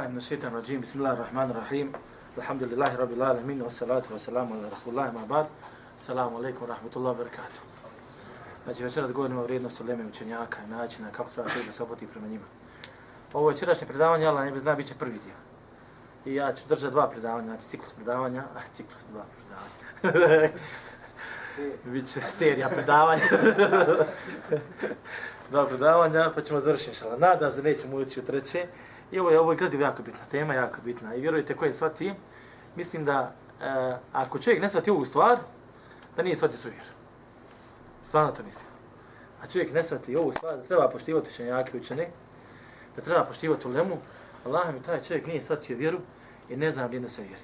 billahi min shaitan rajim, bismillahir rahmanir rahim, alhamdulillahi rabbil alamin, wa salatu wa salamu ala rasulillahi ma ba'd, assalamu alaikum wa rahmatullahi wa. Znači, večeras govorimo o vrijednosti uleme učenjaka i načina kako treba čovjek da se opoti prema njima. Ovo večerašnje predavanje, Allah ne bi zna, bit će prvi dio. I ja ću držati dva predavanja, znači ciklus predavanja, a ciklus dva predavanja. Biće serija predavanja. dva predavanja, pa ćemo završiti šala. Nadam se, nećemo ući u treće. I ovo je, ovo je gradivo jako bitna tema, jako bitna. I vjerujte koje shvati, mislim da e, ako čovjek ne shvati ovu stvar, da nije svati svoju vjeru. Stvarno to mislim. A čovjek ne shvati ovu stvar, da treba poštivati učenjake učene, da treba poštivati ulemu, Allah mi taj čovjek nije shvatio vjeru i ne zna gdje se vjeri.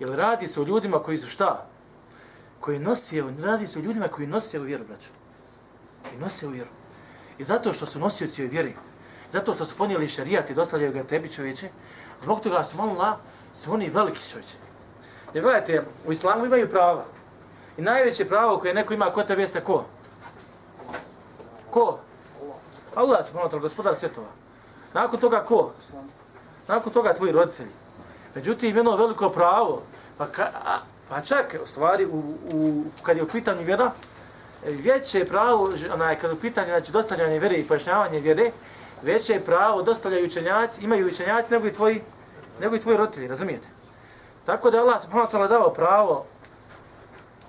Jer radi se o ljudima koji su šta? Koji nosi, radi se o ljudima koji nosi vjeru, braću. Koji nosi vjeru. I zato što su nosioci ove vjeri, zato što su ponijeli šarijat i dostavljaju ga tebi čovječe, zbog toga su malo su oni veliki čovječe. Jer gledajte, u islamu imaju prava. I najveće pravo koje neko ima kod tebe jeste ko? Ko? Allah, subhanahu wa gospodar svjetova. Nakon toga ko? Nakon toga tvoji roditelji. Međutim, jedno veliko pravo, pa, ka, a, pa čak, u stvari, u, u, kad je u pitanju vjera, e, veće pravo, onaj, kad je u pitanju znači, dostavljanje vjere i pojašnjavanje vjere, veće pravo dostavljaju učenjaci, imaju učenjaci nego i tvoji, nego i tvoji roditelji, razumijete? Tako da Allah subhanahu wa ta'ala dao pravo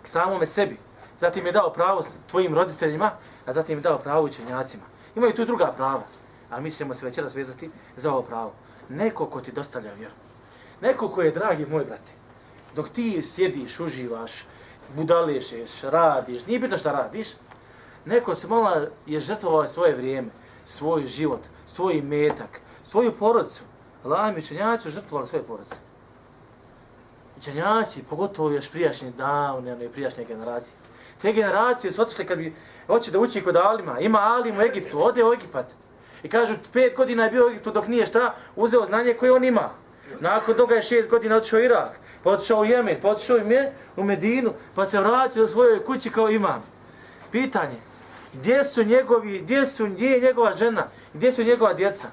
samome sebi, zatim je dao pravo tvojim roditeljima, a zatim je dao pravo učenjacima. Imaju tu druga prava, ali mi ćemo se večeras vezati za ovo pravo. Neko ko ti dostavlja vjeru. Neko ko je dragi moj brate. Dok ti sjediš, uživaš, budalešeš, radiš, nije bitno šta radiš, neko se mola je žrtvovao svoje vrijeme, svoj život, svoj metak, svoju porodicu. Allah mi učenjaci su žrtvovali svoje porodice. Učenjaci, pogotovo još prijašnje davne, one prijašnje generacije. Te generacije su otišle kad bi hoće da uči kod Alima. Ima Alim u Egiptu, ode u Egipat. I kažu, pet godina je bio u Egiptu dok nije šta, uzeo znanje koje on ima. Nakon toga je šest godina otišao u Irak, pa otišao u Jemen, pa otišao u Medinu, pa se vratio u svojoj kući kao imam. Pitanje, gdje su njegovi, gdje su, gdje je njegova žena, gdje su njegova djeca?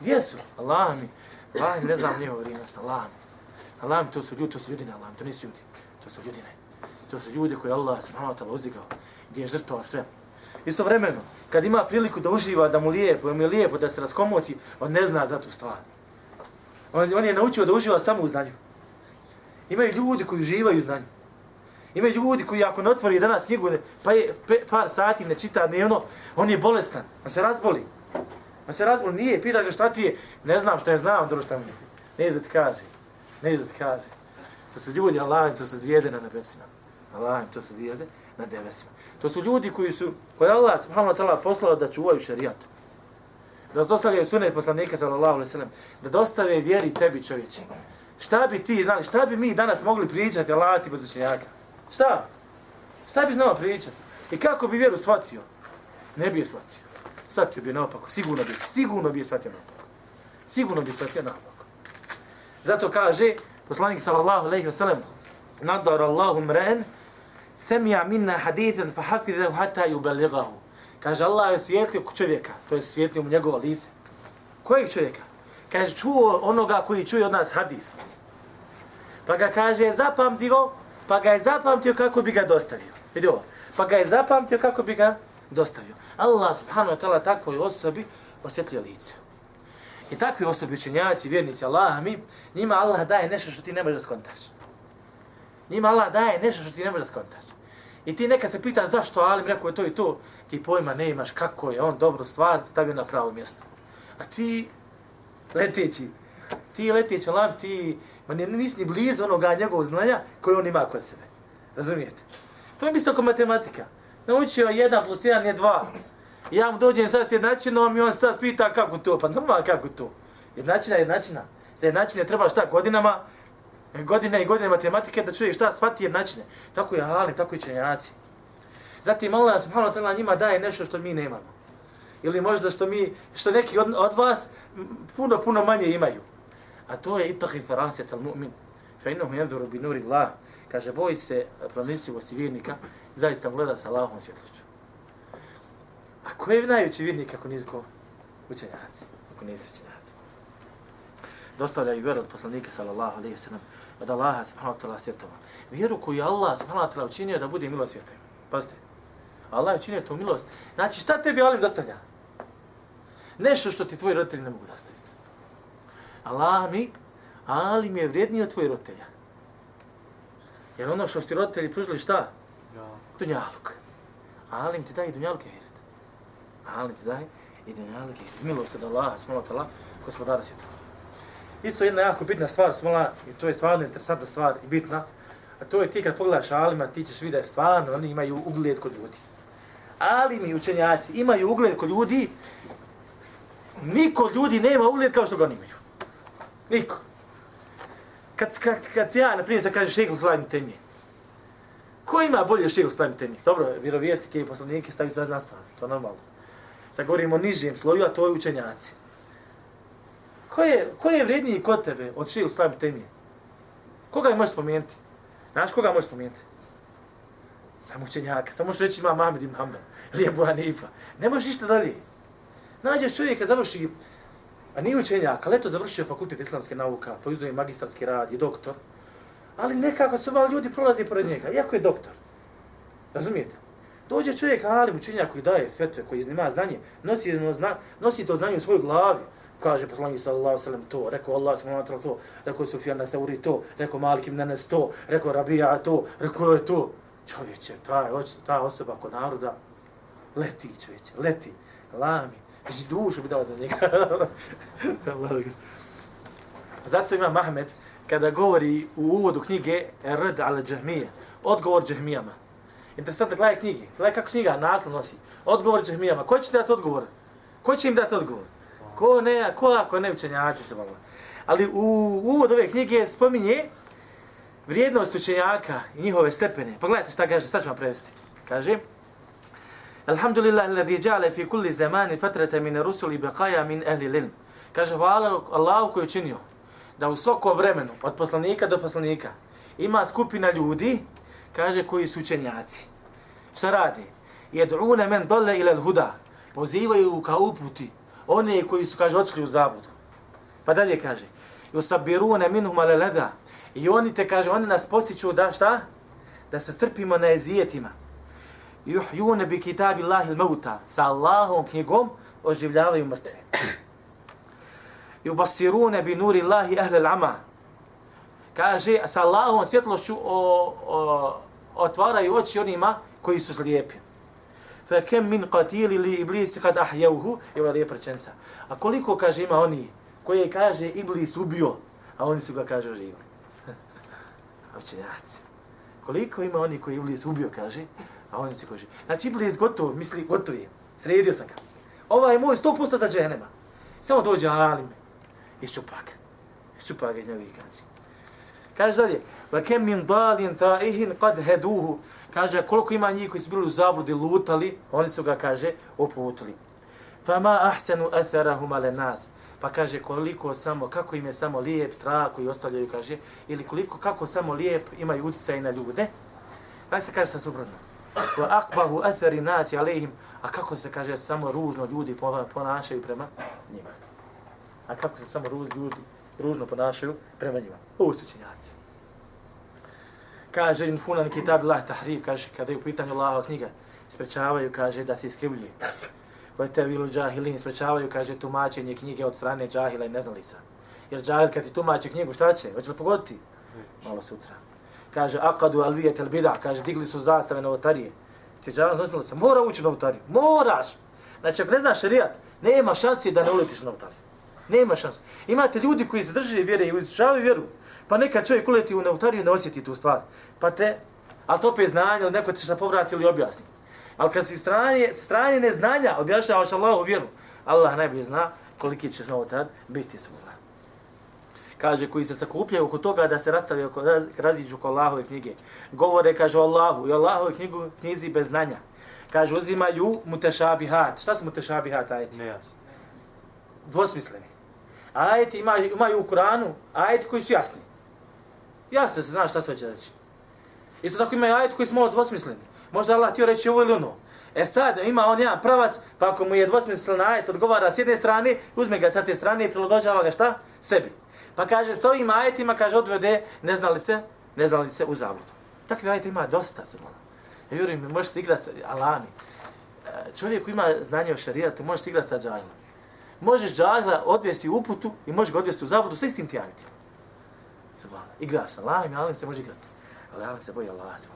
Gdje su? Allah mi, Allah mi, ne znam njegov vrijednost, Allah mi. Allah mi, to su ljudi, to su ljudi, Allah mi, to nisu ljudi, to su ljudi, ne. To su ljudi koji Allah subhanahu wa ta'ala uzdigao, gdje je žrtova sve. Isto vremeno, kad ima priliku da uživa, da mu lijepo, da mu je lijepo, da se raskomoti, on ne zna za tu stvar. On, on je naučio da uživa samo u znanju. Imaju ljudi koji uživaju u znanju. Ima ljudi koji ako ne otvori danas knjigu, pa je pe, par sati ne čita dnevno, on je bolestan, on se razboli. On se razboli, nije, pita ga šta ti je, ne znam šta je znam, dobro šta mi je. Ne da ti kaže, ne da ti kaže. To su ljudi, Allah, to su zvijezde na nebesima. Allah, to su zvijezde na nebesima. To su ljudi koji su, koji Allah subhanahu wa ta'ala poslao da čuvaju šarijat. Da dostavljaju sunet poslanika sallallahu alaihi sallam. Da dostave vjeri tebi čovječe. Šta bi ti znali, šta bi mi danas mogli pričati Allah ti bez učenjaka? Šta? Šta bi znao pričati? I kako bi vjeru shvatio? Ne bi je shvatio. Shvatio bi naopako. Sigurno bi, sigurno bi je shvatio naopako. Sigurno bi je shvatio naopako. Zato kaže poslanik sallallahu alaihi wa sallam nadar Allahu mren semija minna hadithan fa hafidahu hata yubaligahu. Kaže, Allah je svijetlio čovjeka, to je svijetlio mu njegovo lice. Kojeg čovjeka? Kaže, čuo onoga koji čuje od nas hadis. Pa ga kaže, zapamtio, pa ga je zapamtio kako bi ga dostavio. Vidi ovo. Pa ga je zapamtio kako bi ga dostavio. Allah subhanahu wa ta'ala takvoj osobi osvjetlio lice. I takvi osobi učenjaci, vjernici Allah, mi, njima Allah daje nešto što ti ne možeš da skontaš. Njima Allah daje nešto što ti ne možeš da skontaš. I ti neka se pitaš zašto Alim rekao je to i to, ti pojma ne imaš kako je on dobru stvar stavio na pravo mjesto. A ti leteći, ti leteći lam, ti ma nisi ni blizu onoga njegovog znanja koje on ima kod sebe. Razumijete? To je isto kao matematika. Naučio jedan plus jedan je 2. Ja mu dođem sad s jednačinom i on sad pita kako to, pa normalno kako to. Jednačina je jednačina. Za jednačine treba šta godinama, e, godine i godine matematike da čuje šta shvati jednačine. Tako je halim, tako i čenjaci. Zatim Allah subhanahu wa ta'ala njima daje nešto što mi nemamo. Ili možda što mi, što neki od, od vas puno, puno manje imaju. A to je itahi farasjet al mu'min. fe innahu yanzuru bi nuri Allah. Kaže, boj se pronicljivosti vjernika, zaista gleda sa Allahom svjetlošću. A ko je najveći vjernik ako nisu ko učenjaci? Ako nisu učenjaci. dostavljaju vjeru od poslanika sallallahu alaihi wa sallam od Allaha subhanahu wa ta'ala svjetova. Vjeru koju Allah subhanahu wa ta'ala učinio da bude milost svjetovima. Pazite. Allah je učinio tu milost. Znači šta tebi Alim dostavlja? Nešto što ti tvoji roditelji ne mogu dostaviti. Allah mi, Alim je vrijedniji od tvojih roditelja. Jer ono što ti roditelji pružili šta? Dunjaluk. Alim ti daje dunjaluk je hirit. Alim ti daje i dunjaluk je hirit. Milost od Allaha, smolo tala, gospodara svjetova. Isto jedna jako bitna stvar, smola, i to je stvarno interesantna stvar i bitna, a to je ti kad pogledaš Alima, ti ćeš vidjeti stvarno, oni imaju ugled kod ljudi. Alimi učenjaci imaju ugled kod ljudi, niko ljudi nema ugled kao što ga oni imaju. Niko. Kad, kad, kad ja, na primjer, sad kažeš šehlu slavim temije, ko ima bolje šehlu slavim temije? Dobro, vjerovijestike i poslanike stavi za na stranu, to je normalno. Sad govorimo o nižijem sloju, a to je učenjaci. Ko je, ko je vredniji kod tebe od šehlu slavim temije? Koga je možeš spomenuti? Znaš koga možeš spomenuti? Samo učenjaka. Samo što reći ima Mahmed ibn Hanbel ili Ebu Hanifa. Ne možeš ništa dalje. Nađeš čovjeka završi, a nije učenjak, ali eto završio fakultet islamske nauka, poizuje magistarski rad, je doktor, ali nekako su malo ljudi prolazi pored njega, iako je doktor. Razumijete? Dođe čovjek, ali učenjak koji daje fetve, koji iznima znanje, nosi, nosi to znanje u svojoj glavi, kaže poslanik sallallahu alejhi ve sellem to, rekao Allah subhanahu wa ta'ala to, rekao Sufjan al-Thawri to, rekao Malik ibn Anas to, rekao Rabija to, rekao je to. Čovječe, ta, ta osoba kod naroda leti, čovječe, leti. Lami, znači dušu bi dao za njega. Zato ima Mahmed, kada govori u uvodu knjige Rd al džahmije, odgovor džahmijama. Interesantno, gledaj knjige, gledaj kako knjiga naslov nosi. Odgovor džahmijama. Ko će dati odgovor? Ko će im dati odgovor? Ko ne, ko ako ne učenjaci se malo. Ali u uvod ove knjige spominje vrijednost učenjaka i njihove stepene. Pa Pogledajte šta kaže, sad ću vam prevesti. Kaže, Alhamdulillah, alladhi ja'ala fi kulli zamani fatrata min rusuli baqaya min ahli ilm. Kaže, hvala Allahu koji učinio da u svako vremenu, od poslanika do poslanika, ima skupina ljudi, kaže, koji su učenjaci. Šta radi? Jed'una men dolle ila al-huda. Pozivaju ka uputi one koji su, kaže, odšli u zabudu. Pa dalje kaže, yusabiruna minhum ala lada. I oni te, kaže, oni nas postiču da, šta? Da se strpimo na ezijetima juhjune bi kitabi Allahi l-mauta, Sa Allahom knjigom oživljavaju mrtve. Yubasiruna bi nuri Allahi ahle al-ama. Kaže, sa Allahom svjetlošću o, o, otvaraju oči onima koji su slijepi fa kem min qatili li iblis kad ahyawhu je ova lijepa rečenca. A koliko kaže ima oni koji kaže iblis ubio, a oni su ga kaže oživili. Učenjaci. Koliko ima oni koji iblis ubio, kaže, a on se kaže. Znači iblis gotov, misli gotov je. Sredio sam ga. Ovaj je moj 100% za džehennema. Samo dođe alim i ščupak. Ščupak iz njegovih i kaže. Kaže dalje, va kem min dalin ta'ihin qad heduhu. Kaže, koliko ima njih koji su bili u zabludi, lutali, oni su ga, kaže, uputili. Fama ahsanu atharahum ale nas. Pa kaže, koliko samo, kako im je samo lijep tra koji ostavljaju, kaže, ili koliko, kako samo lijep imaju utjecaj na ljude. Pa se kaže sa suprotno? Wa aqbahu athari nasi alehim. A kako se kaže, samo ružno ljudi ponašaju prema njima. A kako se samo ljudi ružno ponašaju prema njima. Ovo su učenjaci. Kaže in funan kitab Allah tahrif, kaže kada je u pitanju Allahova knjiga, sprečavaju, kaže da se iskrivljuje. Koje vilu džahilin, sprečavaju, kaže tumačenje knjige od strane džahila i neznalica. Jer džahil kad ti tumači knjigu, šta će? Hoće li pogoditi? Malo sutra. Kaže, akadu alvijet el bida, kaže, digli su zastave novotarije. Ti nosila se mora ući novotariju, moraš! Znači, ako ne znaš šarijat, nema šansi da ne uletiš novotariju. Nema šanse. Imate ljudi koji zadrže vjere i izučavaju vjeru. Pa neka čovjek uleti u neutariju ne osjeti tu stvar. Pa te, ali to opet znanje, ili neko ćeš na povrati ili objasni. Ali kad si strani, strani neznanja objašnjavaš Allahu vjeru, Allah najbolje zna koliki ćeš novotar biti svoj. Kaže, koji se sakupljaju oko toga da se rastavi oko, raz, raziđu oko Allahove knjige. Govore, kaže, Allahu i Allahove knjigu, knjizi bez znanja. Kaže, uzimaju mutešabihat. Šta su mutešabihat, ajeti? Nejasno. Dvosmisleni ajeti ima, imaju u Kuranu ajeti koji su jasni. Jasno se zna šta se hoće reći. Isto tako imaju ajeti koji su malo dvosmisleni. Možda Allah ti reći ovo ili ono. E sad, ima on jedan pravac, pa ako mu je dvosmislen ajet, odgovara s jedne strane, uzme ga sa te strane i prilagođava ga šta? Sebi. Pa kaže, s ovim ajetima, kaže, odvede, ne znali se, ne znali se u zabludu. Takvi ajeti ima dosta, zemljeno. Ja vjerujem, možeš se igrati sa Alani. E, čovjek koji ima znanje o šarijatu, možeš se igrati sa džahilom. Možeš džahila odvesti u uputu i možeš ga odvesti u zabludu sa istim ti ajetima. Igraš sa Allahim, Alim se može igrati. Ali Alim se boji Allah, Allahu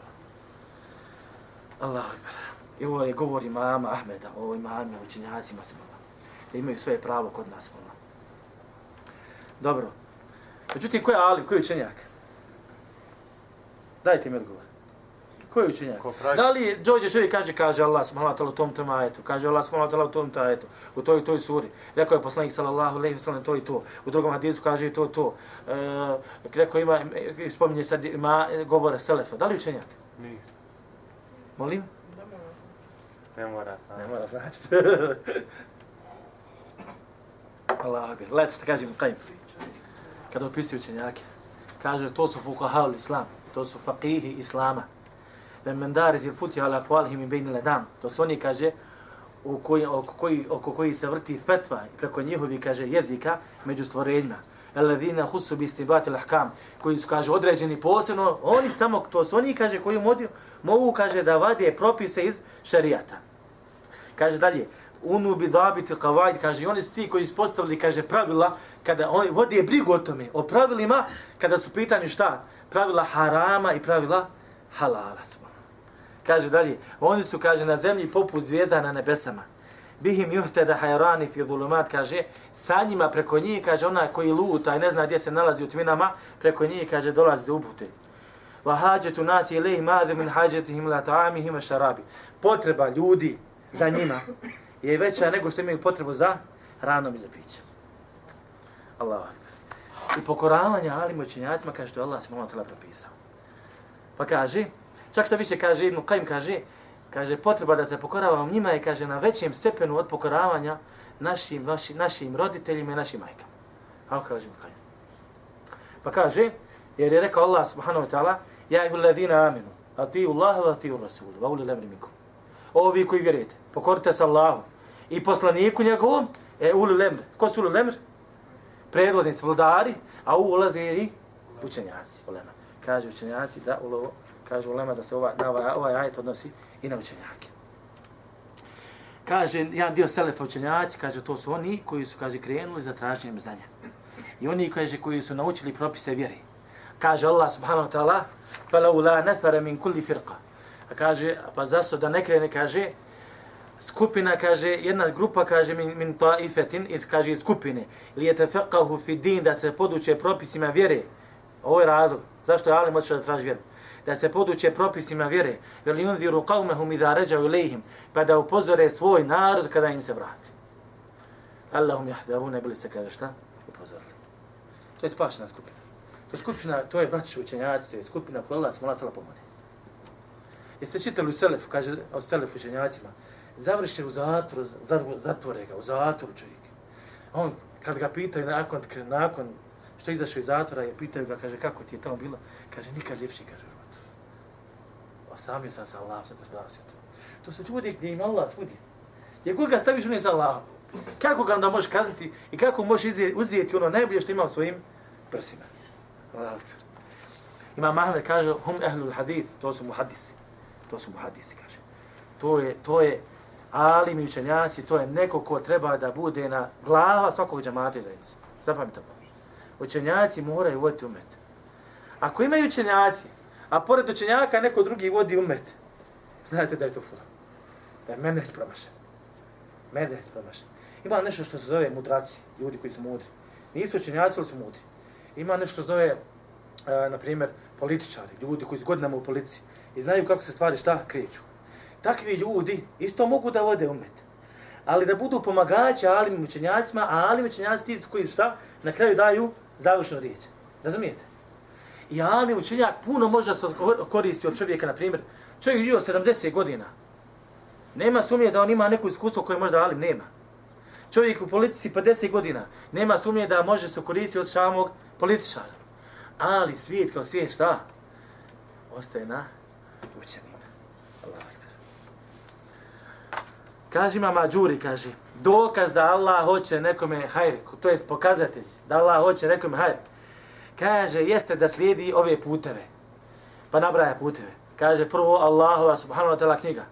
Allah, I ovo je govor imama Ahmeda, o imamima, učenjacima se da imaju svoje pravo kod nas. Mola. Dobro. Međutim, ko je alim, ko je učenjak? Dajte mi odgovor. Ko je učenjak? Ko da li dođe čovjek kaže, kaže Allah subhanahu wa ta'ala u tom tom ajetu, kaže Allah subhanahu wa ta'ala u tom tom ajetu, u toj toj suri. Rekao je poslanik sallallahu alejhi ve sellem to i to. U drugom hadisu kaže to to. E, rekao ima spominje sad ima govore selefa. Da li učenjak? Nije. Molim? Ne mora znači. Ne mora znači. Allah što kažem Qajm. Kada opisuju učenjake, kaže to su fukahaul islam, to su faqihi islama. Ben mendarit il futi ala aqwalihim min bejni al-adam. To su oni kaže u koji, oko, koji, oko koji se vrti fetva preko njihovi, kaže, jezika među stvorenjima. Alladhina husu bi istibati l-ahkam, koji su, kaže, određeni posebno, oni samo, to su oni, kaže, koji mogu, mogu, kaže, da vade propise iz šarijata. Kaže dalje, unu bi dabiti kavajd, kaže, oni su ti koji ispostavili, kaže, pravila, kada oni vode brigu o tome, o pravilima, kada su pitani šta? Pravila harama i pravila halala. Kaže dalje, oni su, kaže, na zemlji poput zvijezda na nebesama. Bihim juhte da hajrani fi zulumat, kaže, sa njima preko njih, kaže, onaj koji luta i ne zna gdje se nalazi u tminama, preko njih, kaže, dolazi do upute. Wa hađetu nasi ilaihi madhi min hađetihim la ta'amihim šarabi. Potreba ljudi za njima je veća nego što imaju potrebu za hranom i za pićem. Allahu akbar. I pokoravanje alim učenjacima kaže što je Allah subhanahu wa ta'ala propisao. Pa kaže, čak što više kaže Ibn Qaim kaže, kaže potreba da se pokoravamo njima je kaže na većem stepenu od pokoravanja našim, vaši, našim roditeljima i našim majkama. Kako kaže Ibn Qaim? Pa kaže, jer je rekao Allah subhanahu wa ta'ala, ja ihu ladina aminu, atiju Allah wa atiju Rasulu, wa uli lemri mikum. Ovi koji vjerujete, pokorite se Allahu i poslaniku njegovom, e uli lemri. Ko su uli lemri? Predvodnici, vladari, a u ulaze i učenjaci, ulema. Kaže učenjaci da ulovo, kaže ulema da se ova, na ovaj, ovaj ajet odnosi i na učenjake. Kaže, jedan dio selefa učenjaci, kaže, to su oni koji su, kaže, krenuli za traženjem znanja. I oni, kaže, koji su naučili propise vjeri. Kaže Allah subhanahu wa ta'ala, فَلَوْ لَا min kulli firqa. A kaže, pa zašto da ne krene, kaže, skupina, kaže, jedna grupa, kaže, min, min taifetin, iz, kaže, skupine, li je tefekahu fi din, da se poduče propisima vjere. Ovo je razlog. Zašto je Alim odšao da traži vjeru? Da se poduče propisima vjere. Veli unziru qavmehum idha ređaju lejhim, pa da upozore svoj narod kada im se vrati. Allahum jahdaru, ne bili se, kaže, šta? Upozorili. To je spašena skupina. To je skupina, to je braći učenjaci, to je skupina koja Allah smo natala pomoći. Jeste čitali u Selefu, kaže o Selefu učenjacima, završi u zatvoru, zatvore ga, u zatvoru čovjek. On, kad ga pitaju nakon, nakon što je izašao iz zatvora, je pitaju ga, kaže, kako ti je tamo bilo? Kaže, nikad ljepši, kaže, život. Osamio sam sa Allahom, sa gospodarom svijetom. To se ljudi gdje ima Allah svudi. Gdje god ga staviš, on je za Allahom. Kako ga onda možeš kazniti i kako možeš uzijeti ono najbolje što ima u svojim prsima. Ima Mahmed kaže, hum ehlul hadith, to su muhadisi. To su muhadisi, kaže. To je, to je ali mi učenjaci, to je neko ko treba da bude na glava svakog džamata zajednice. Zapamite to. Učenjaci moraju voditi umet. Ako imaju učenjaci, a pored učenjaka neko drugi vodi umet, znate da je to fula. Da je meneć promašen. Meneć promašen. Ima nešto što se zove mudraci, ljudi koji su mudri. Nisu učenjaci, ali su mudri. Ima nešto što se zove, e, na primjer, političari, ljudi koji su godinama u policiji i znaju kako se stvari šta kreću. Takvi ljudi isto mogu da vode umet. Ali da budu pomagači alim učenjacima, a alim učenjaci ti koji šta na kraju daju završnu riječ. Razumijete? I alim učenjak puno može da se koristi od čovjeka, na primjer, čovjek živo 70 godina. Nema sumnje da on ima neko iskustvo koje možda alim nema. Čovjek u politici 50 godina. Nema sumnje da može se koristiti od samog političara. Ali svijet kao svijet šta? Ostaje na učenje. Allah Kaže ima mađuri, kaže, dokaz da Allah hoće nekome hajr, to je pokazatelj da Allah hoće nekome hajr. Kaže, jeste da slijedi ove puteve. Pa nabraja puteve. Kaže, prvo Allahova subhanahu wa ta'ala knjiga.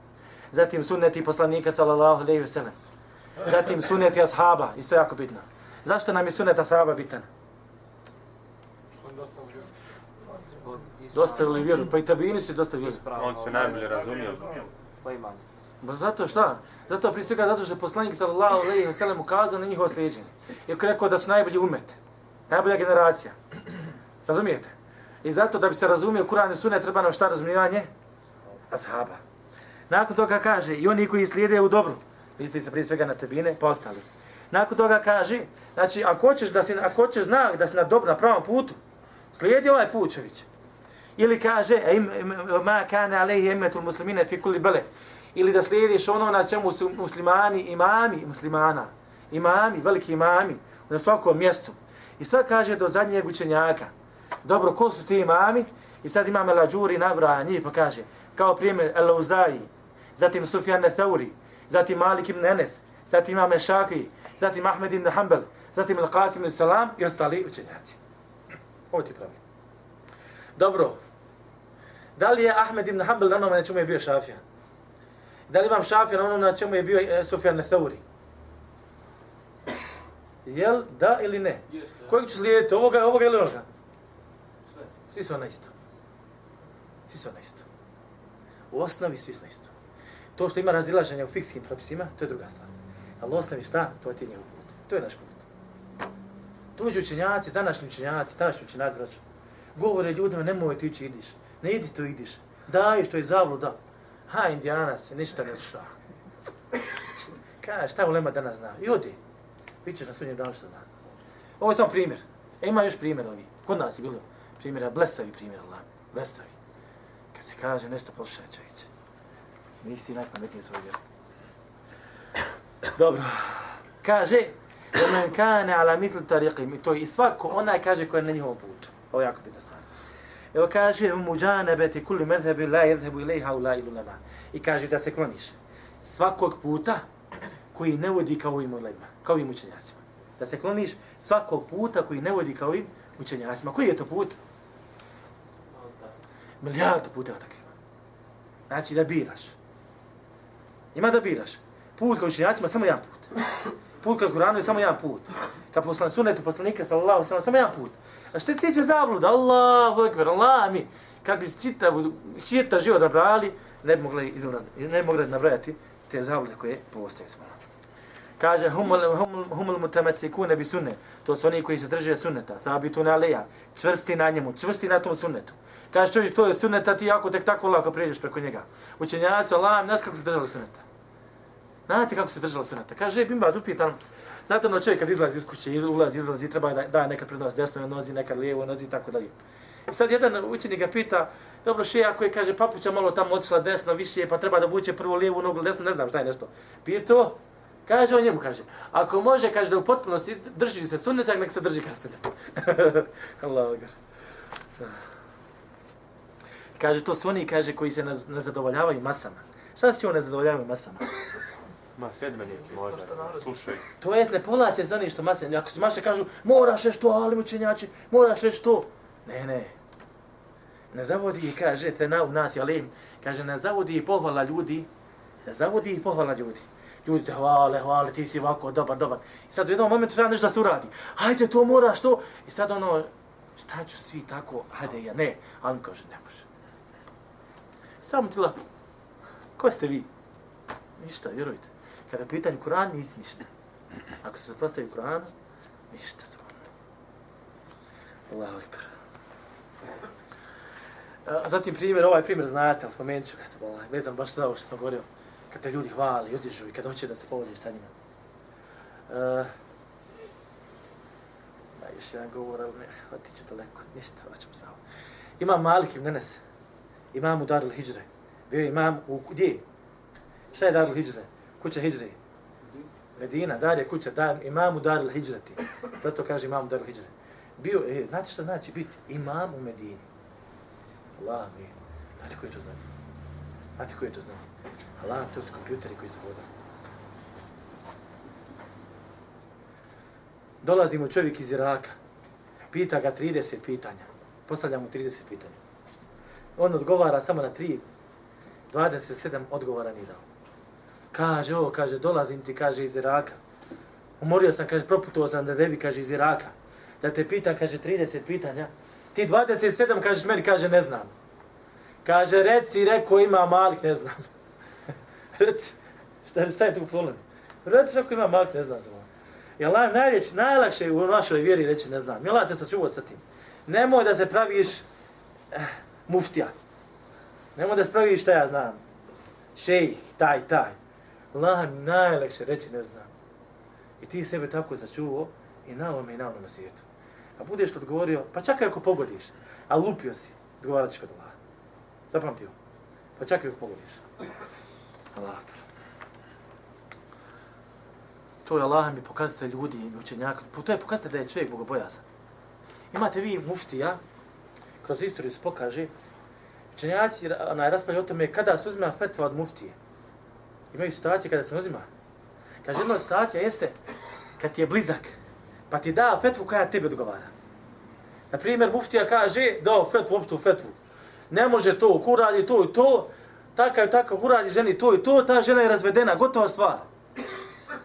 Zatim sunneti poslanika sallallahu alaihi wa sallam. Zatim sunneti ashaba, isto jako bitno. Zašto nam je sunnet ashaba bitan? Dostavili vjeru, pa i tabini su dostavili vjeru. On se najbolje razumio. Ba zato šta? Zato prije svega zato što je poslanik sallallahu alejhi ve sellem ukazao na njihovo sljeđenje. I rekao da su najbolji umet. Najbolja generacija. Razumijete? I zato da bi se razumio Kur'an i Sunne treba nam šta razumijevanje? Ashaba. Nakon toga kaže i oni koji slijede u dobru. Misli se prije svega na tebine, pa postali. Nakon toga kaže, znači ako hoćeš da si ako hoćeš znak da si na dobrom na pravom putu, slijedi ovaj Pučević. Ili kaže ma kana alejhi emetul muslimina fi kulli balad ili da slijediš ono na čemu su muslimani, imami muslimana, imami, veliki imami, na svakom mjestu. I sve kaže do zadnjeg učenjaka. Dobro, ko su ti imami? I sad imam El Ađuri nabraja njih pa kaže, kao primjer El Uzaji, zatim Sufjan Thauri, zatim Malik ibn Enes, zatim imam Šafi, zatim Ahmed ibn Hanbel, zatim El Qasim ibn Salam i ostali učenjaci. Ovo ti pravi. Dobro, da li je Ahmed ibn Hanbel na onome na čemu je bio Šafija? Da li imam šafir na ono na čemu je bio e, Sufjan Nethauri? Jel da ili ne? Kojeg ću slijediti? Ovoga, ovoga ili onoga? Svi su ona isto. Svi su ona isto. U osnovi svi su isto. To što ima razilaženja u fikskim propisima, to je druga stvar. Ali osnovi šta? To ti je njegov put. To je naš put. Tuđi učenjaci, današnji učenjaci, današnji učenjaci, govore ljudima, nemoj ti ići, idiš. Ne idi to, idiš. Daj što je zabluda. Ha, indijana se ništa ne zna. Kaže, šta u Lema danas zna? I odi. Vićeš na sudnjem danu što zna. Ovo je samo primjer. E, ima još primjer ovi. Kod nas je bilo primjera, blesavi primjer, Allah. Blesavi. Kad se kaže nešto, poslušaj čovječ. Nisi najpametniji svoj vjeru. Dobro. Kaže, men kane ala mitl tariqi, to i svako onaj kaže ko je na njihovom putu. Ovo je jako bitna stvar. Evo kaže muđanebeti kulli medhebi la jedhebu ilaiha u la ilulema. I kaže da se kloniš svakog puta koji ne vodi kao ovim ulema, kao ovim učenjacima. Da se kloniš svakog puta koji ne vodi kao ovim učenjacima. Koji je to put? Milijardu puta takvima. Znači da biraš. Ima da biraš. Put kao učenjacima samo jedan put. Put kao Kuranu je samo jedan put. Kao poslan, sunetu poslanika sallallahu sallam, samo jedan put. A što ti će zabluda? Allahu ekber, Allah mi. Kad bi čitav, čita život nabrali, ne bi mogli, izvrati, ne bi mogli nabrajati te zablude koje postoje smo. Kaže, humul, humul, humul mutamasikune bi sunne. To su oni koji se drže sunneta. Thabitu ne aleja. Čvrsti na njemu, čvrsti na tom sunnetu. Kaže, čovjek, to je sunneta, ti jako tek tako lako prijeđeš preko njega. Učenjaci, Allah, znaš kako se držali sunneta. Znate kako se držalo sunneta. Kaže, Bimba, upitan, Znate ono čovjek kad izlazi iz kuće, ulazi, izlazi, treba da da nekad prednost desnoj nozi, nekad lijevoj nozi i tako dalje. I sad jedan učenik ga pita, dobro še, ako je, kaže, papuća malo tamo otišla desno, više, pa treba da buće prvo lijevu nogu, desno, ne znam šta je nešto. Pito, kaže on njemu, kaže, ako može, kaže, da u potpunosti drži se sunnetak, nek se drži ka sunnetu. Allah, kaže, to su oni, kaže, koji se ne zadovoljavaju masama. Šta se će on ne zadovoljavaju masama? Ma, sljedbeniki možda, slušaj. To jest, ne polaće za ništo mase. Ako se maše kažu, moraš nešto, ali učenjači, moraš nešto. Ne, ne. Ne zavodi i kaže, te na u nas, ali kaže, ne zavodi i pohvala ljudi, ne zavodi i pohvala ljudi. Ljudi te hvale, hvale, ti si ovako, dobar, dobar. I sad u jednom momentu treba nešto da se uradi. Hajde, to moraš, to. I sad ono, šta ću svi tako, hajde ja, ne. Ali mi kaže, ne može. Samo ti lako. Ko ste vi? Ništa, vjerujte. Kada pitanje Kur'an, nisi ništa. Ako se suprostavi Kur'an, ništa za Allahu akbar. Zatim primjer, ovaj primjer znate, ali spomenut ću ga se bolaj, vezam baš za ovo što sam govorio, kad te ljudi hvali, udižu i kada hoće da se povodiš sa njima. Uh, da, još jedan govor, ali ne, otiću daleko, ništa, vraćam se na ovo. Imam Malik ibn Enes, imam u Darul Hidžre, bio imam u, gdje? Šta je Darul Hidžre? kuća hijdre. Medina, dar je kuća, dar, imamu dar il hijdreti. Zato kaže imamu dar il. Bio, e, znate što znači biti imam u Medini? Allah mi, znate koji to znači? Znate koji to znači? Allah, to su kompjuteri koji se voda. Dolazi mu čovjek iz Iraka, pita ga 30 pitanja, postavlja mu 30 pitanja. On odgovara samo na 3, 27 odgovora nije dao. Kaže, ovo, kaže, dolazim ti, kaže, iz Iraka. Umorio sam, kaže, proputovao sam da debi, kaže, iz Iraka. Da te pitan, kaže, 30 pitanja. Ti 27, kažeš meni, kaže, ne znam. Kaže, reci, reko, ima malik, ne znam. reci, šta, šta je tu problem? Reci, reko, ima malik, ne znam. I Allah najljeć, najlakše u našoj vjeri reći, ne znam. Je Allah te sačuvao sa tim. Nemoj da se praviš eh, muftija. Nemoj da se praviš, šta ja znam, šejh, taj, taj. Allah najlakše reći, ne znam. I ti sebe tako začuvao i na ovome i na ovome svijetu. A budeš kad govorio, pa čakaj ako pogodiš, a lupio si, odgovarat ćeš kod Allah. Zapamtio. Pa čakaj ako pogodiš. Allah. To je Allah mi pokazate ljudi i učenjaka. To je pokazate da je čovjek bogobojazan. Imate vi muftija, kroz istoriju se pokaže, učenjaci onaj raspravljaju o tome kada se uzme fetva od muftije. Imaju situacije kada se uzima. Kaže, jedna od situacija jeste kad ti je blizak, pa ti da fetvu koja tebi odgovara. Na primjer, muftija kaže, dao fetvu, opštu fetvu. Ne može to, ko radi to i to, takav i takav, ko radi ženi to i to, ta žena je razvedena, gotova stvar.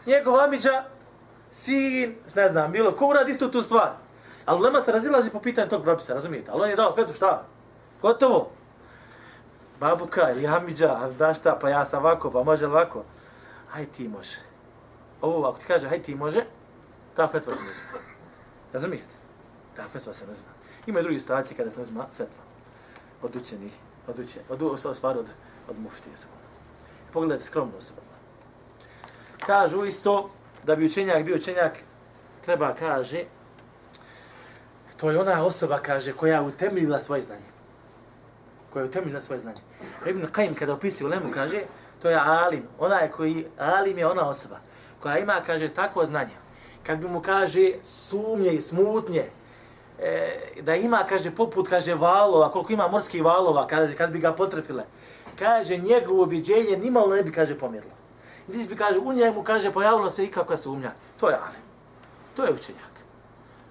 Njegov amiđa, sin, ne znam, bilo, ko radi istu tu stvar. Ali lema se razilazi po pitanju tog propisa, razumijete? Ali on je dao fetvu šta? Gotovo. Babuka ili Amidža, da šta, pa ja sam ovako, pa može ovako. Aj ti može. Ovo ako ti kaže, aj ti može, ta fetva se ne zna. Razumijete? Ta fetva se ne zna. Ima i drugi situacije kada se ne zna fetva. Od učenih, od učenih, od, od, stvari od, od muftije. Pogledajte skromno se. Kažu isto, da bi učenjak bio učenjak, treba kaže, to je ona osoba, kaže, koja utemljila svoje znanje. Koja je utemeljena svoje znanje. Ibn Qaim kada opisuje Lemu, kaže, to je alim. Ona je koji, alim je ona osoba koja ima, kaže, takvo znanje. Kad bi mu, kaže, sumnje i smutnje, e, da ima, kaže, poput, kaže, valova, koliko ima morskih valova, kaže, kad bi ga potrefile, kaže, njegovo objeđenje nimalo ne bi, kaže, pomjerlo. Niti bi, kaže, u njemu, kaže, pojavilo se ikakva sumnja. To je alim. To je učenjak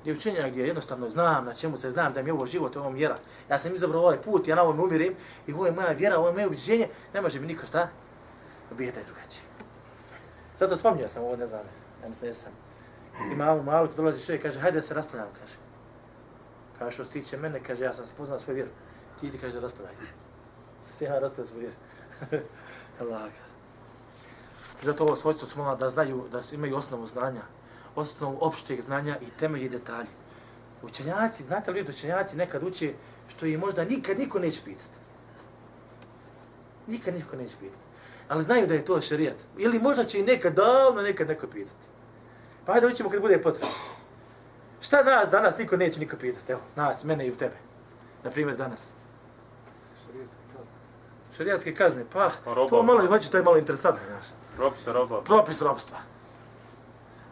gdje učenja gdje jednostavno znam na čemu se znam da mi je ovo život, ovo vjera. Ja sam izabrao ovaj put, ja na ovom umirim i ovo je moja vjera, ovo je moje ubiđenje, ne može mi niko šta? Bijete je drugačije. Zato spomnio sam ovo, ne znam, ja mislim da sam. I malo, malo, kad dolazi čovjek, kaže, hajde da se raspravljam, kaže. Kaže, što se tiče mene, kaže, ja sam spoznao svoju vjeru. Ti ti kaže, raspravljaj se. Što se ja raspravljam svoju vjeru. Allah, Zato ovo svojstvo smo da znaju, da imaju osnovu znanja, osnovu opšteg znanja i temelji detalji. Učenjaci, znate li da učenjaci nekad uče što i možda nikad niko neće pitati. Nikad niko neće pitati. Ali znaju da je to šarijat. Ili možda će i nekad davno nekad neko pitati. Pa hajde učimo kad bude potrebno. Šta nas danas niko neće niko pitati? Evo, nas, mene i u tebe. Na primjer danas. Šarijatske kazne. Šarijatske kazne, pa Roba. to malo i hoće, to je malo interesantno, znaš. Propis roba. Propis robstva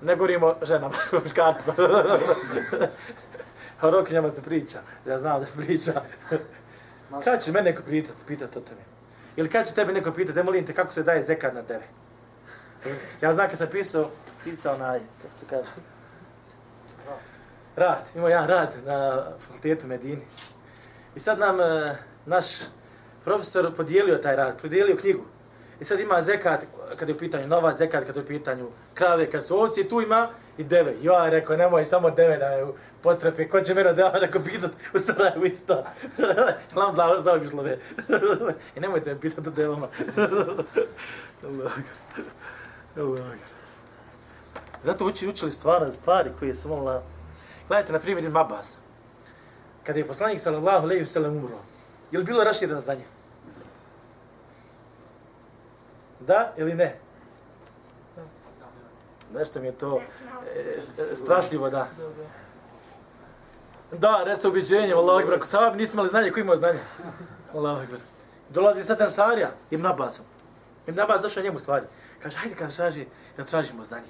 ne govorimo ženama, muškarcima. o rokinjama se priča, ja znam da se priča. kada će mene neko pitati, pitati o tebe? Ili kada će tebe neko pitati, da molim te kako se daje zekad na deve? Ja znam kad sam pisao, pisao na, kako se kaže, rad, imao jedan rad na fakultetu Medini. I sad nam uh, naš profesor podijelio taj rad, podijelio knjigu. I sad ima zekat, kad je u pitanju nova zekat, kad je u pitanju krave, kad su ovci, tu ima i deve. Ja je rekao, nemoj samo deve da je potrefe, ko će mene da rekao pitat u Sarajevu isto. Lam da zaobišlo me. I nemojte me pitati o devama. Zato uči, učili stvari, stvari koje su molila. Gledajte, na primjer, Mabas. Abbas. Kada je poslanik sallallahu alejhi ve sellem umro, je li bilo rašireno znanje? Da ili ne? Nešto mi je to e, e strašljivo, da. Da, reca ubiđenje, Allah akbar, ako sahabi nisu imali znanje, ko imao znanje? Allah akbar. Dolazi sad Ansarija, Ibn Abbasom. Ibn Abbas došao njemu stvari. Kaže, hajde kaže, traži, da tražimo znanje.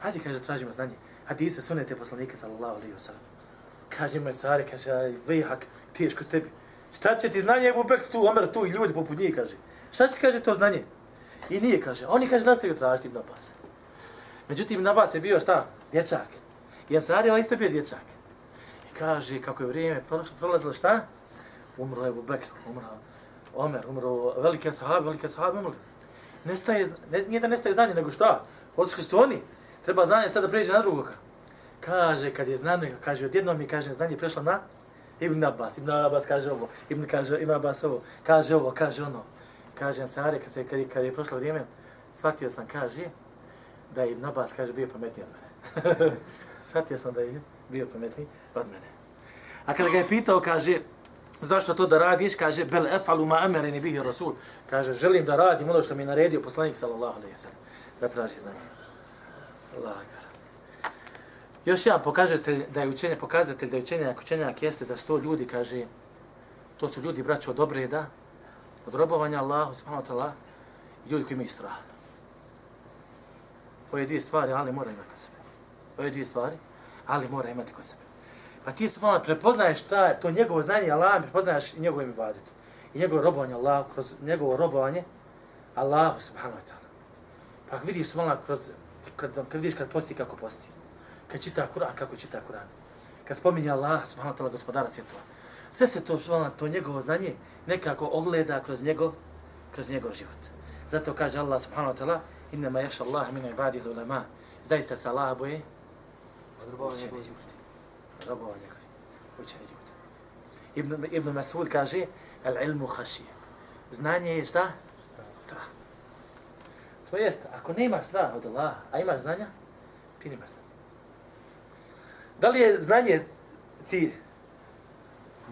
Hajde, kaže, tražimo znanje. Hadise sunete poslanike, sallallahu alaihi wa sallam. Kaže mu Ansari, kaže, aj, vejhak, teško tebi. Šta će ti znanje, Ebu Bekr tu, Omer tu i ljudi poput njih, kaže. Šta će ti, kaže, to znanje? I nije, kaže. Oni, kaže, nastavio tražiti Ibn Abbas. Međutim, Ibn Abbas je bio šta? Dječak. I Ansari je isto bio dječak. I kaže, kako je vrijeme prolazilo šta? Umro je Bubekr, umro Omer, umro velike sahabe, velike sahabe umrli. Nestaje, ne, nije da nestaje znanje, nego šta? Otišli su oni. Treba znanje sad da pređe na drugoga. Kaže, kad je znanje, kaže, odjednom mi kaže, znanje prešlo na Ibn Abbas. Ibn Abbas kaže ovo, Ibn, kaže, Ibn Abbas ovo, kaže ovo, kaže ono. Kaže Ansari, kad, se, kad, kad je prošlo vrijeme, shvatio sam, kaže, da je Ibn Abbas, kaže, bio pametniji od mene. shvatio sam da je bio pametniji od mene. A kada ga je pitao, kaže, zašto to da radiš, kaže, bel efalu ma amereni bihi rasul. Kaže, želim da radim ono što mi je naredio poslanik, sallallahu alaihi sallam, da traži znanje. Allah akbar. Još jedan pokazatelj da je učenje, pokazatelj da je učenje, učenjak jeste da sto ljudi, kaže, to su ljudi, braćo od obreda, od robovanja Allahu, subhanahu wa ta'ala, i ljudi koji imaju strah. Ove dvije stvari, ali mora imati kod sebe. Ove dvije stvari, ali mora imati kod sebe. Pa ti su malo prepoznaješ šta je to njegovo znanje Allah, prepoznaješ i njegovo ime bazitu. I njegovo robovanje Allah, kroz njegovo robovanje Allahu subhanahu wa ta'ala. Pa vidiš subhanahu kroz, kad, kad vidiš kad posti kako posti. Kad čita Kur'an, kako čita Kur'an. Kad spominje Allah subhanahu wa ta'ala gospodara svjetova. Sve se to, subhanahu to njegovo znanje nekako ogleda kroz njegov, kroz njegov život. Zato kaže Allah subhanahu wa ta'ala inna ma yakhsha Allah min ibadihi ulama. Zaista se Allah boje učeni ljudi. Robovanje koji učeni ljudi. Ibn, Ibn Masud kaže al ilmu khashi. Znanje je šta? Strah. To jest, ako nemaš strah od Allaha, a imaš znanja, ti nemaš znanja. Da li je znanje cilj?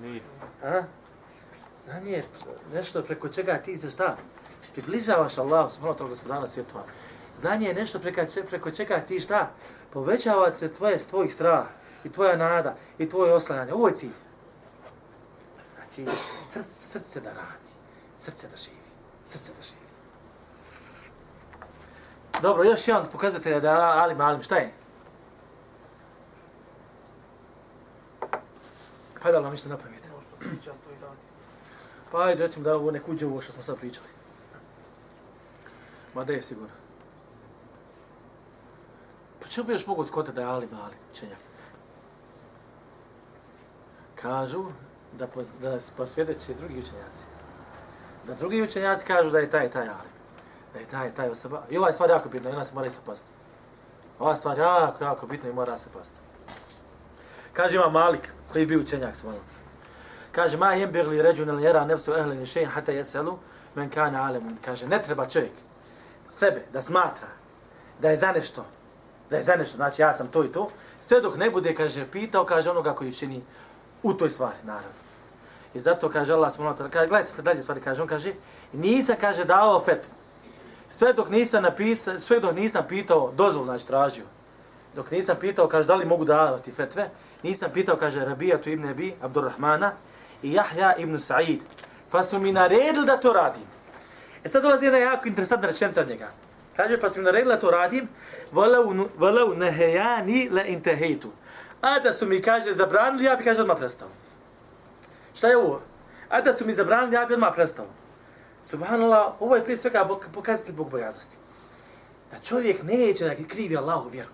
Nije. A? Znanje je nešto preko čega ti za šta? Ti bližavaš Allah, subhanahu wa gospodana svjetova. Znanje je nešto preko, preko čega ti šta? Povećava se tvoje, tvojih strah i tvoja nada i tvoje oslanjanje. Ovo je cilj. Znači, srce, srce da radi. Srce da živi. Srce da živi. Dobro, još jedan pokazatelj da alim, alim, šta je? Pa Možda pričam to i napravite? Pa ajde, recimo da ovo nek uđe ovo što smo sad pričali. Ma da je sigurno. Po čemu bi još mogu skotati da je Ali Mali, učenjak? Kažu da, poz, da posvjedeće drugi učenjaci. Da drugi učenjaci kažu da je taj taj Ali. Da je taj taj osoba. I ova je stvar jako bitna, ona se mora isto pasti. Ova stvar jako, jako bitna i mora se pasti. Kaže ima Malik, koji bi učenjak svojom. Kaže, ma jem birli ređun yara jera nefsu ehleni šein hata jeselu men kana alemun. Kaže, ne treba čovjek sebe da smatra da je za nešto, da je za nešto, znači ja sam to i to, sve dok ne bude, kaže, pitao, kaže onoga koji čini u toj stvari, naravno. I zato kaže Allah smo kaže, gledajte se dalje stvari, kaže, on kaže, nisam, kaže, dao fetvu. Sve dok nisam napisao, sve dok nisam pitao, dozvol, znači, tražio. Dok nisam pitao, kaže, da li mogu davati fetve, nisam pitao, kaže, Rabijatu ibn Abi, Abdurrahmana, i Jahja ibn Sa'id. Pa su mi naredili da to radim. E sad dolazi jedna jako interesantna rečenica od njega. Kaže, pa su mi naredili da to radim, volau nehejani le intehejtu. A da su mi, kaže, zabranili, ja bi, kaže, odmah prestao. Šta je ovo? A da su mi zabranili, ja bi odmah prestao. Subhanallah, ovo je prije svega pokazatelj Bog bojaznosti. Da čovjek neće da krivi Allahu vjeru.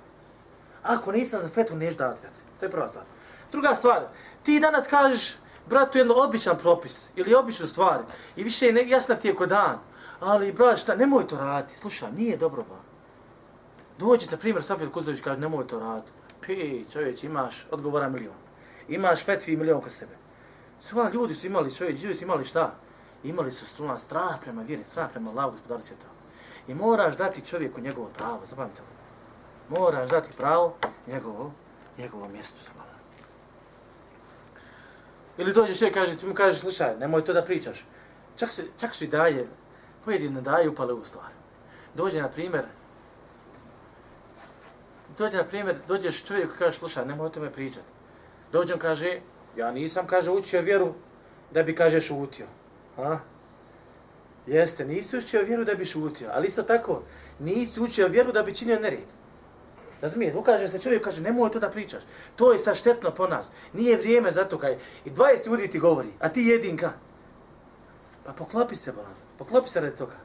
Ako nisam za fetu, neću davati fetu. To je prva stvar. Druga stvar, ti danas kažeš, bratu, jedno običan propis ili običnu stvar i više je jasna ti je ko dan, ali brat, šta, nemoj to raditi. Slušaj, nije dobro ba. Dođe, na primjer, Safir Kuzović kaže, nemoj to raditi. Pi, čovječ, imaš odgovora milion. Imaš fetvi milion kod sebe. Sva ljudi su imali, čovječ, ljudi su imali šta? Imali su struna strah prema vjeri, strah prema lavu gospodaru svijeta. I moraš dati čovjeku njegovo pravo, zapamite. Moraš dati pravo njegovo, njegovo mjesto, zapamite. Ili dođeš i kaže, ti mu kažeš, slušaj, nemoj to da pričaš. Čak, se, čak su i daje, pojedine daje upale u stvar. Dođe, na primjer, dođe, na primjer, dođeš čovjek i kaže, slušaj, nemoj o tome pričati. Dođem, kaže, ja nisam, kaže, učio vjeru da bi, kaže, šutio. A? Jeste, nisi učio vjeru da bi šutio, ali isto tako, nisi učio vjeru da bi činio nered. Razumiješ, ukaže se čovjek, kaže, nemoj to da pričaš. To je saštetno po nas. Nije vrijeme za to kaj. I 20 ljudi ti govori, a ti jedinka. Pa poklopi se, bolan. Poklopi se radi toga.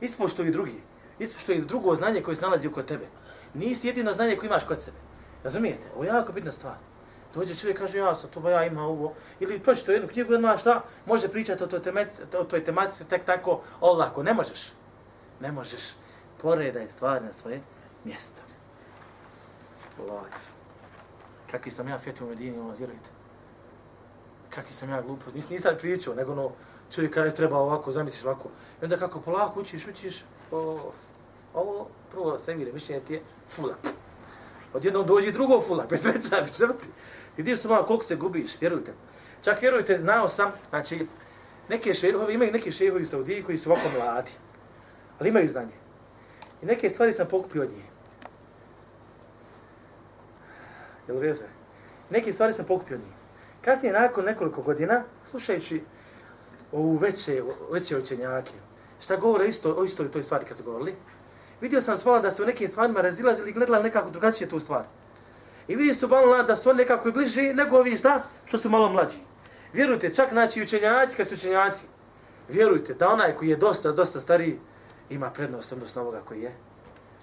Ispoštuj drugi. Ispoštuj drugo znanje koje se nalazi oko tebe. Nisi jedino znanje koje imaš kod sebe. Razumijete? Ovo je jako bitna stvar. Dođe čovjek kaže ja sam to ba ja ima ovo ili pročito jednu knjigu ima šta može pričati o toj tematici o toj tematici tek tako olako ne možeš. Ne možeš. Poredaj stvari na svoje mjesto. Allah. Kakvi sam ja fetu u Medini, ono, vjerujte. Kakvi sam ja glupo. Nis, nisam pričao, nego no, čovjek kaže treba ovako, zamisliš ovako. I onda kako polako učiš, učiš, o, ovo prvo se vidi, mišljenje ti je fula. Odjednom dođe drugo fula, pet treća, četvrti. Vidiš se malo koliko se gubiš, vjerujte. Čak vjerujte, nao sam, znači, neke šehovi, imaju neki šehovi u Saudiji koji su ovako mladi, ali imaju znanje. I neke stvari sam pokupio od njih. Jel reze? Neki stvari sam pokupio od njih. Kasnije, nakon nekoliko godina, slušajući ovu veće, veće učenjake, šta govore isto, o istoj toj stvari kad su govorili, vidio sam svala da se u nekim stvarima razilazili i gledali nekako drugačije tu stvar. I vidio su malo da su oni nekako i bliži nego ovi šta, što su malo mlađi. Vjerujte, čak znači učenjaci kad su učenjaci, vjerujte da onaj koji je dosta, dosta stariji, ima prednost odnosno ovoga koji je,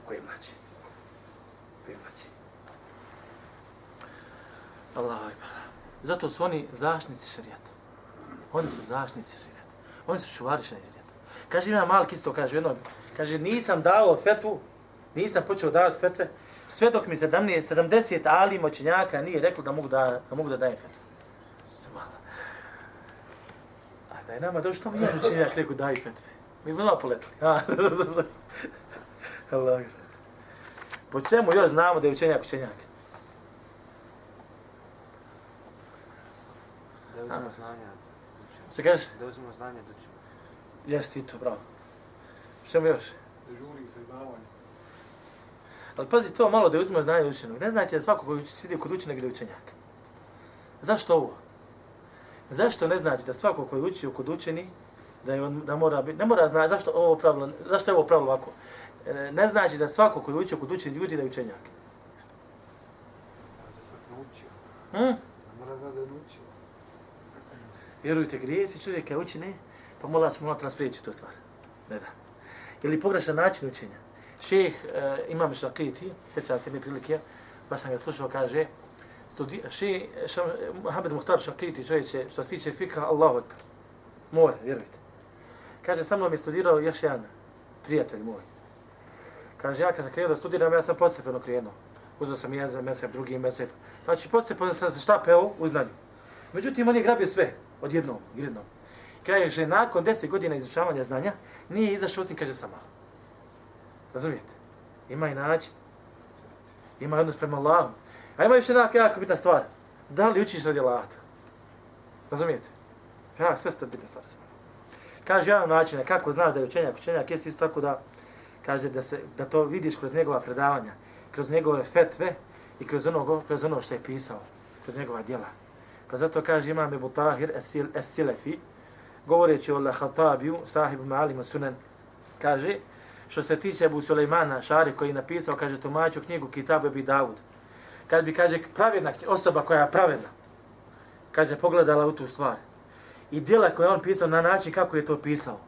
koji je mlađi. Koji je mlađi. Allah Zato su oni zaštnici šarijata. Oni su zaštnici šarijata. Oni su čuvari šarijata. Kaže ima Malik isto, kaže jedno, kaže nisam dao fetvu, nisam počeo davati fetve, sve dok mi 17, 70 ali moćenjaka nije reklo da mogu da, da mogu da dajem fetvu. Subhala. A da je nama došlo, što mi je moćenjak rekao daj fetve. Mi bi malo. Allah. Po čemu još znamo da je učenjak učenjak? Da uzmemo znanja. Što kažeš? Da uzmemo znanje da učimo. Jesi ti to, bravo. Što još? Žuri se davanje. Ali pazi to malo da uzmemo znanje učenog. Ne znači da svako koji sidi kod učenog da je učenjak. Zašto ovo? Zašto ne znači da svako koji uči kod učeni da je on, da mora biti, ne mora znati zašto ovo pravilo, zašto je ovo pravilo ovako? E, ne znači da svako koji uči kod učeni ljudi da je učenjak. Da se naučio. Hm? Ne mora znati da je naučio. Vjerujte, grijesi čovjeka uči ne, pa mola se mora spriječiti tu stvar. Ne da. Ili pogrešan način učenja. Šeh e, Imam Šakiti, sjeća se ne prilike, baš sam ga slušao, kaže, studi, šeh Mohamed Muhtar Šakiti, čovječe, što se tiče fika, Allahu Akbar. Mora, vjerujte. Kaže, sa mnom je studirao još jedan prijatelj moj. Kaže, ja kad sam krenuo da studiram, ja sam postepeno krenuo. Uzao sam jedan mesep, drugi mesep. Znači, postepeno sam se štapeo u znanju. Međutim, on je grabio sve, odjednom, jednom. Kaže, nakon deset godina izučavanja znanja, nije izašao osim, kaže, sama. Razumijete? Ima i način. Ima odnos prema Allahom. A ima još jedna jako bitna stvar. Da li učiš radi Allaha? Razumijete? Ja, sve ste bitne stvari. Kaže jedan način kako znaš da je učenjak, učenjak jeste isto tako da kaže da se da to vidiš kroz njegova predavanja, kroz njegove fetve i kroz ono, kroz ono što je pisao, kroz njegova djela. Pa zato kaže imam Ebu Tahir Es-Silefi, govoreći o Lahatabiju, sahibu Malima Sunan, kaže, što se tiče Ebu Sulejmana Šari koji je napisao, kaže, tumaču knjigu Kitabu Ebi Davud. Kad bi, kaže, pravedna osoba koja je pravedna, kaže, pogledala u tu stvar, i djela koje on pisao na način kako je to pisao,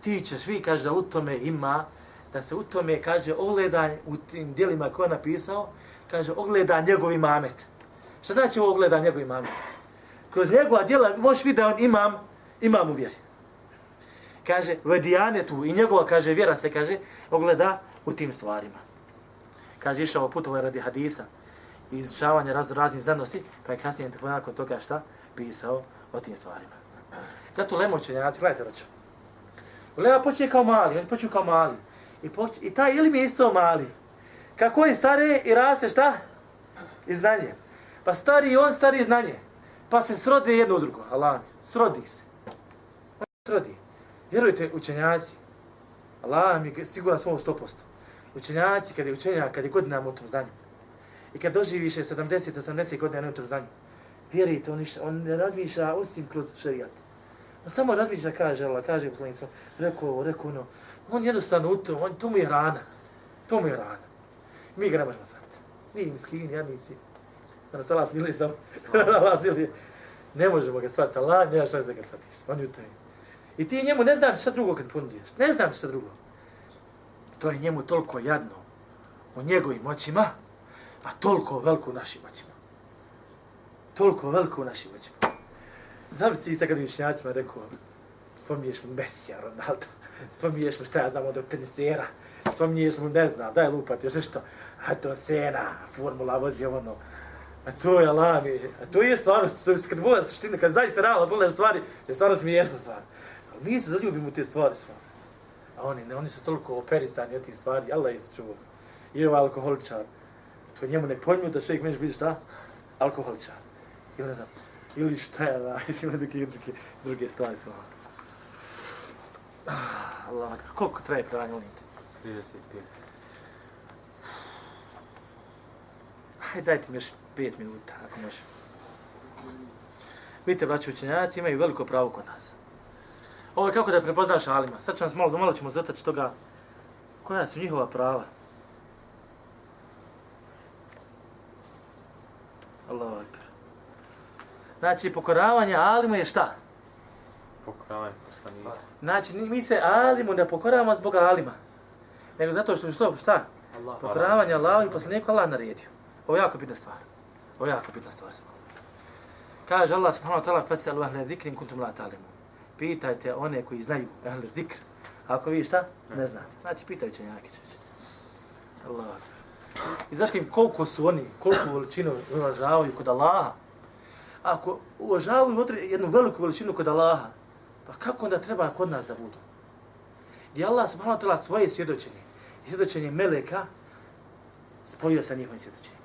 ti ćeš vi, kaže, da u tome ima, da se u tome, kaže, ogleda u tim djelima koje je napisao, kaže, ogleda njegov imamet. Sada će znači ovo gleda njegov imam. Kroz njegova djela možeš vidjeti da on imam, imam u vjeri. Kaže, vedijane tu i njegova, kaže, vjera se, kaže, ogleda u tim stvarima. Kaže, išao putova radi hadisa i izučavanje raz, raznih znanosti, pa je kasnije nakon toga šta pisao o tim stvarima. Zato lemo učenjaci, gledajte roću. Lema počne kao mali, on počne kao mali. I, poč, i taj ili mi je isto mali. Kako on stare i raste šta? I znanje. Pa stari i on stari znanje. Pa se srode jedno u drugo. Allah, srodi se. Srodi. Vjerujte, učenjaci, Allah mi je siguran svom 100%. Učenjaci, kad je učenjak, kad je godinama u tom znanju, i kad doživiš 70-80 godina u tom znanju, vjerujte, on, on ne razmišlja osim kroz šarijat. On samo razmišlja, kaže Allah, kaže poslanik sam, rekao ovo, rekao ono, on jednostavno u tom, on, to mu je rana. To mu je rana. Mi ga ne možemo zvati. Mi miskini, jadnici, Ono, da nas Allah smili sam, ono. nalazili, ne možemo ga shvatiti, Allah nema znaš da ga shvatiš, on je u tome. I ti njemu ne znam šta drugo kad ponudiješ. ne znam šta drugo. To je njemu toliko jadno u njegovim očima, A toliko veliko u našim očima. Toliko veliko u našim očima. Zamisli sad kad mišljenjacima rekao, spominješ mu Mesija, Ronaldo, spominješ mu šta ja znam od tenisera, spominješ mu ne znam, daj lupati, još nešto, a to Sena, formula vozi ono, a to je lami, e, a to je stvarno, to je kad bolja suština, kad zaista realno bolja stvari, je stvarno smiješna stvar. Ali mi se zaljubimo u te stvari stvarno. A oni ne, oni su toliko operisani od tih stvari, Allah je čuo. I ovaj alkoholičar, to njemu ne pojmio da čovjek među biti šta? Alkoholičar. Ili ne znam, ili šta je da, ili druge, druge, druge stvari su. Ono. Ah, Allah, koliko traje pranje unite? 35. Hajde, dajte mi još pet minuta, ako može. Vidite, braći učenjaci imaju veliko pravo kod nas. Ovo je kako da prepoznaš alima. Sad nas malo, malo ćemo zataći toga koja su njihova prava. Allahu akbar. Znači, pokoravanje alimu je šta? Pokoravanje poslanika. Znači, mi se alimu ne pokoravamo zbog alima. Nego zato što što, šta? Allah. Pokoravanje Allahu i poslaniku Allah naredio. Ovo je jako bitna stvar. Ovo je jako bitna stvar. Kaže Allah subhanahu wa ta'ala fasalu ahle zikrin kuntum la ta'lamun. Pitajte one koji znaju ahle zikr. Ako vi šta? Ne znate. Znači pitaj učenjake čeće. Allah. I zatim koliko su oni, koliko veličinu uvažavaju kod Allaha. Ako uvažavaju jednu veliku veličinu kod Allaha, pa kako onda treba kod nas da budu? Gdje Allah subhanahu wa ta'ala svoje svjedočenje i svjedočenje meleka spojio sa njihovim svjedočenjem.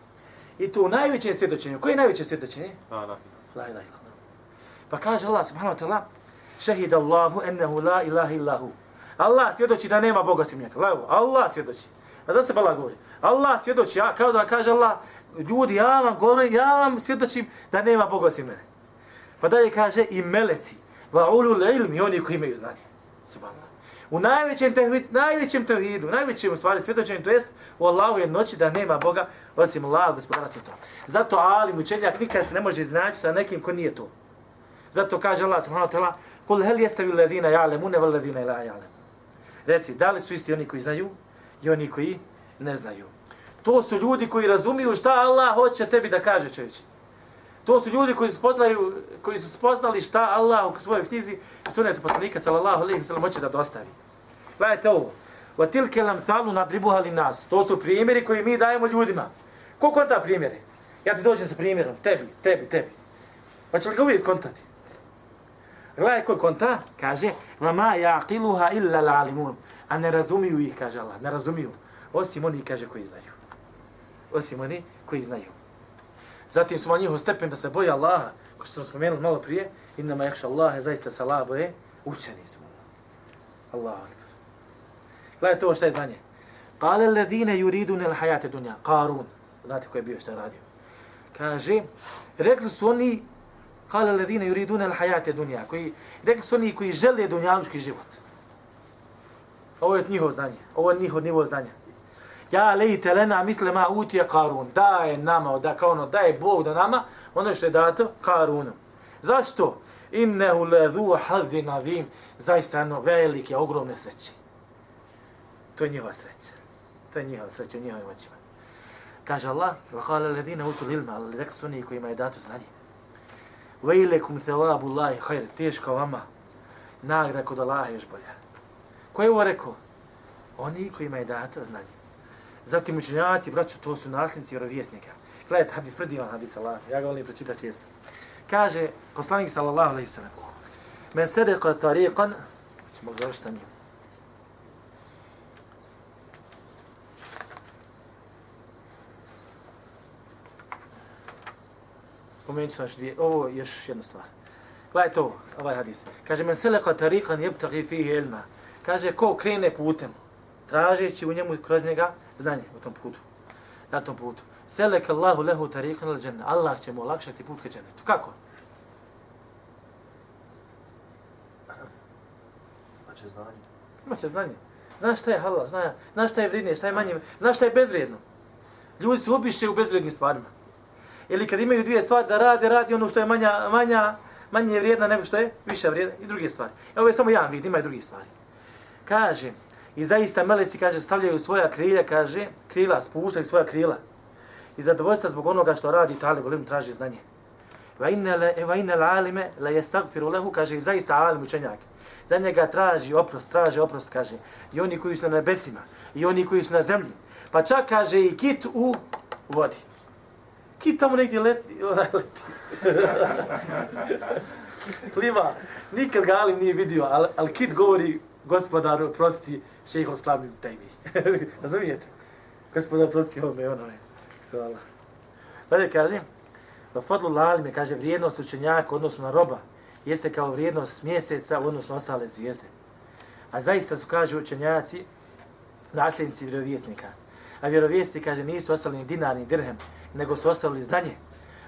I to u najvećem svjedočenju. Koje je najveće svjedočenje? La ilaha illallah. Pa kaže Allah subhanahu wa ta'ala, šehid Allahu ennehu la ilaha illahu. Allah svjedoči da nema Boga sim njega. Allah svjedoči. A za se Allah govori. Allah svjedoči, ja, kao da kaže Allah, ljudi, ja vam govorim, ja vam svjedočim da nema Boga sim mene. Pa dalje kaže i meleci, va ulul ilmi, oni koji imaju znanje. Subhanallah. U najvećem tevhidu, najvećem tevhidu, najvećem u stvari svjedočenju, to jest u Allahu jednoći da nema Boga osim Allaha, gospodara svjetova. Zato alim, učenjak nikad se ne može iznaći sa nekim ko nije to. Zato kaže Allah subhanahu wa ta'ala, kul hel jestavi ledina ja'lemune vel ledina ila ja'lem. Reci, da li su isti oni koji znaju i oni koji ne znaju. To su ljudi koji razumiju šta Allah hoće tebi da kaže čovječe. To su ljudi koji spoznaju, koji su spoznali šta Allah u svojoj knjizi sunetu poslanika sallallahu alejhi ve sellem hoće da dostavi. Gledajte ovo. Wa tilka lamthalu nadribuha lin nas. To su primjeri koji mi dajemo ljudima. Ko konta primjere? Ja ti dođem sa primjerom, tebi, tebi, tebi. Pa će li ga uvijek skontati? Gledaj ko konta, kaže, lama yaqiluha illa l'alimun. A ne razumiju ih, kaže Allah, ne razumiju. Osim oni, kaže, koji znaju. Osim oni koji znaju. Zatim smo njihov stepen da se boje Allaha, ko što smo spomenuli malo prije, innama jakša Allahe, zaista se Allah boje, učeni smo. Allahu akbar. Gledajte ovo šta je znanje. Kale ledine yuridu nel hajate dunja, Karun. Znate ko je bio šta je radio. Kaže, rekli su oni, kale ledine yuridu nel hajate dunja, koji, rekli su oni koji žele dunjalučki život. Ovo je njihovo znanje. Ovo je njihov nivo znanja. Ja lejte lena misle ma utije Karun. Daje nama, da kao ono, daje Bog da nama, ono što je dato Karunom. Zašto? Innehu ledhu hadhi navim. Zaista jedno velike, ogromne sreće. To je njihova sreća. To je njihova sreća u njihovim očima. Kaže Allah, وَقَالَ الَّذِينَ ledine الْعِلْمَ ali rekli su oni kojima je dato znanje. وَيْلَكُمْ ثَوَابُ اللَّهِ خَيْرِ teško vama. Nagrada kod Allaha još bolja. Ko je ovo rekao? Oni kojima je dato znanje. Zatim učenjaci, braćo, to su nasljednici vjerovjesnika. Gledajte, hadis, predivan hadis, Allah, ja ga volim pročitati često. Kaže, poslanik sallallahu alaihi sallam, men sedeqa tariqan, ćemo završiti sa njim. Spomenut ću još dvije, ovo je još jedna stvar. Gledajte ovo, ovaj hadis. Kaže, men seleka tariqan jebtagi fihi ilma. Kaže, ko krene putem, tražeći u njemu kroz njega znanje u tom putu. Na tom putu. Seleka Allahu lehu tariqan al dženna. Allah će mu olakšati put ka džennetu. Kako? Znači znanje. Imaće znanje. Znaš šta je halal, znaš, znaš šta je vrednije, šta je manje, znaš šta je bezvrijedno. Ljudi se ubišće u bezvrijednim stvarima. Ili kad imaju dvije stvari da rade, radi ono što je manja, manja, manje vrijedna nego što je više vrijedna i druge stvari. Ovo je samo jedan vid, ima i druge stvari. Kaže, i zaista meleci, kaže, stavljaju svoja krilja, kaže, krila, spuštaju svoja krila. i zadovoljstva zbog onoga što radi talib ilm traži znanje. Va inna la va alime la jestagfiru lahu kaže i zaista alim učenjak. Za njega traži oprost, traži oprost kaže. I oni koji su na nebesima i oni koji su na zemlji. Pa čak kaže i kit u vodi. Kit tamo negdje leti, onaj leti. Pliva. Nikad ga Alim nije vidio, ali, ali kit govori gospodaru, prosti, šehol slavim mi. Razumijete? Gospodar, prosti ovome, onome. Svala. Dalje kažem, da fadlu lalime, kaže, vrijednost učenjaka odnosno na roba, jeste kao vrijednost mjeseca odnosno ostale zvijezde. A zaista su, kaže učenjaci, nasljednici vjerovjesnika. A vjerovijesti, kaže, nisu ostali ni dinar, ni dirhem, nego su ostavili znanje.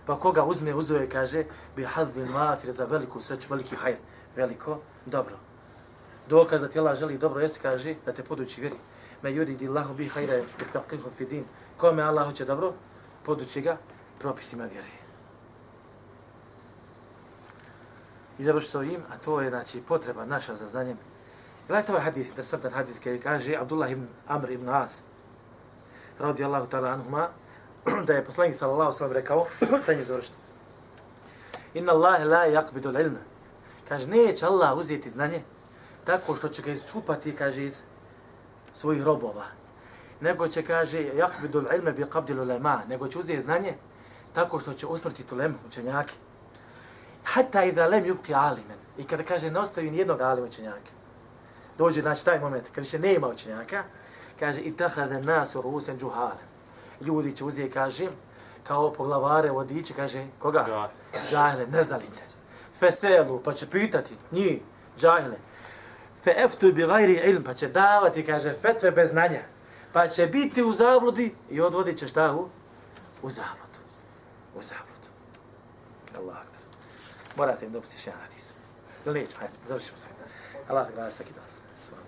Pa koga uzme, uzove, kaže, bi hadbil mafir za veliku sreću, veliki hajr, veliko, dobro. Dokaz da ti Allah želi dobro jeste, kaže, da te podući vjeri. Me judi di Allahu bi hajra i faqihu fi din. Kome Allah hoće dobro, podući ga propisima vjere. I završi s ovim, a to je, znači, potreba naša za znanjem. Gledajte ovaj hadis, interesantan hadis, koji kaže Abdullah ibn Amr ibn As, radijallahu ta'ala anhuma, da je poslanik sallallahu sallam rekao, sa njim završiti. Inna Allah la yaqbidu ilma. Kaže, neće Allah uzeti znanje tako što će ga isčupati, kaže, iz svojih robova. Nego će, kaže, yaqbidu ilma bi qabdilu lema. Nego će uzeti znanje tako što će usmrtiti ulemu, učenjaki. Hatta i da lem yubqi alimen. I kada kaže, ne ostavi nijednog alima učenjaka. Dođe, znači, taj moment, kada više nema učenjaka, kaže, i tahade nas u rusen džuhalen ljudi će uzeti, kaže, kao poglavare vodiče, kaže, koga? Džahile, neznalice. Feselu, pa će pitati, njih, džahile. Fe eftu bi gajri ilm, pa će davati, kaže, fetve bez znanja. Pa će biti u zabludi i odvodit će šta u? U zabludu. U zabludu. Allah akbar. Morate im dopustiti še jedan hadis. Ili neću, hajde, završimo sve. Allah te gleda svaki dan. Svala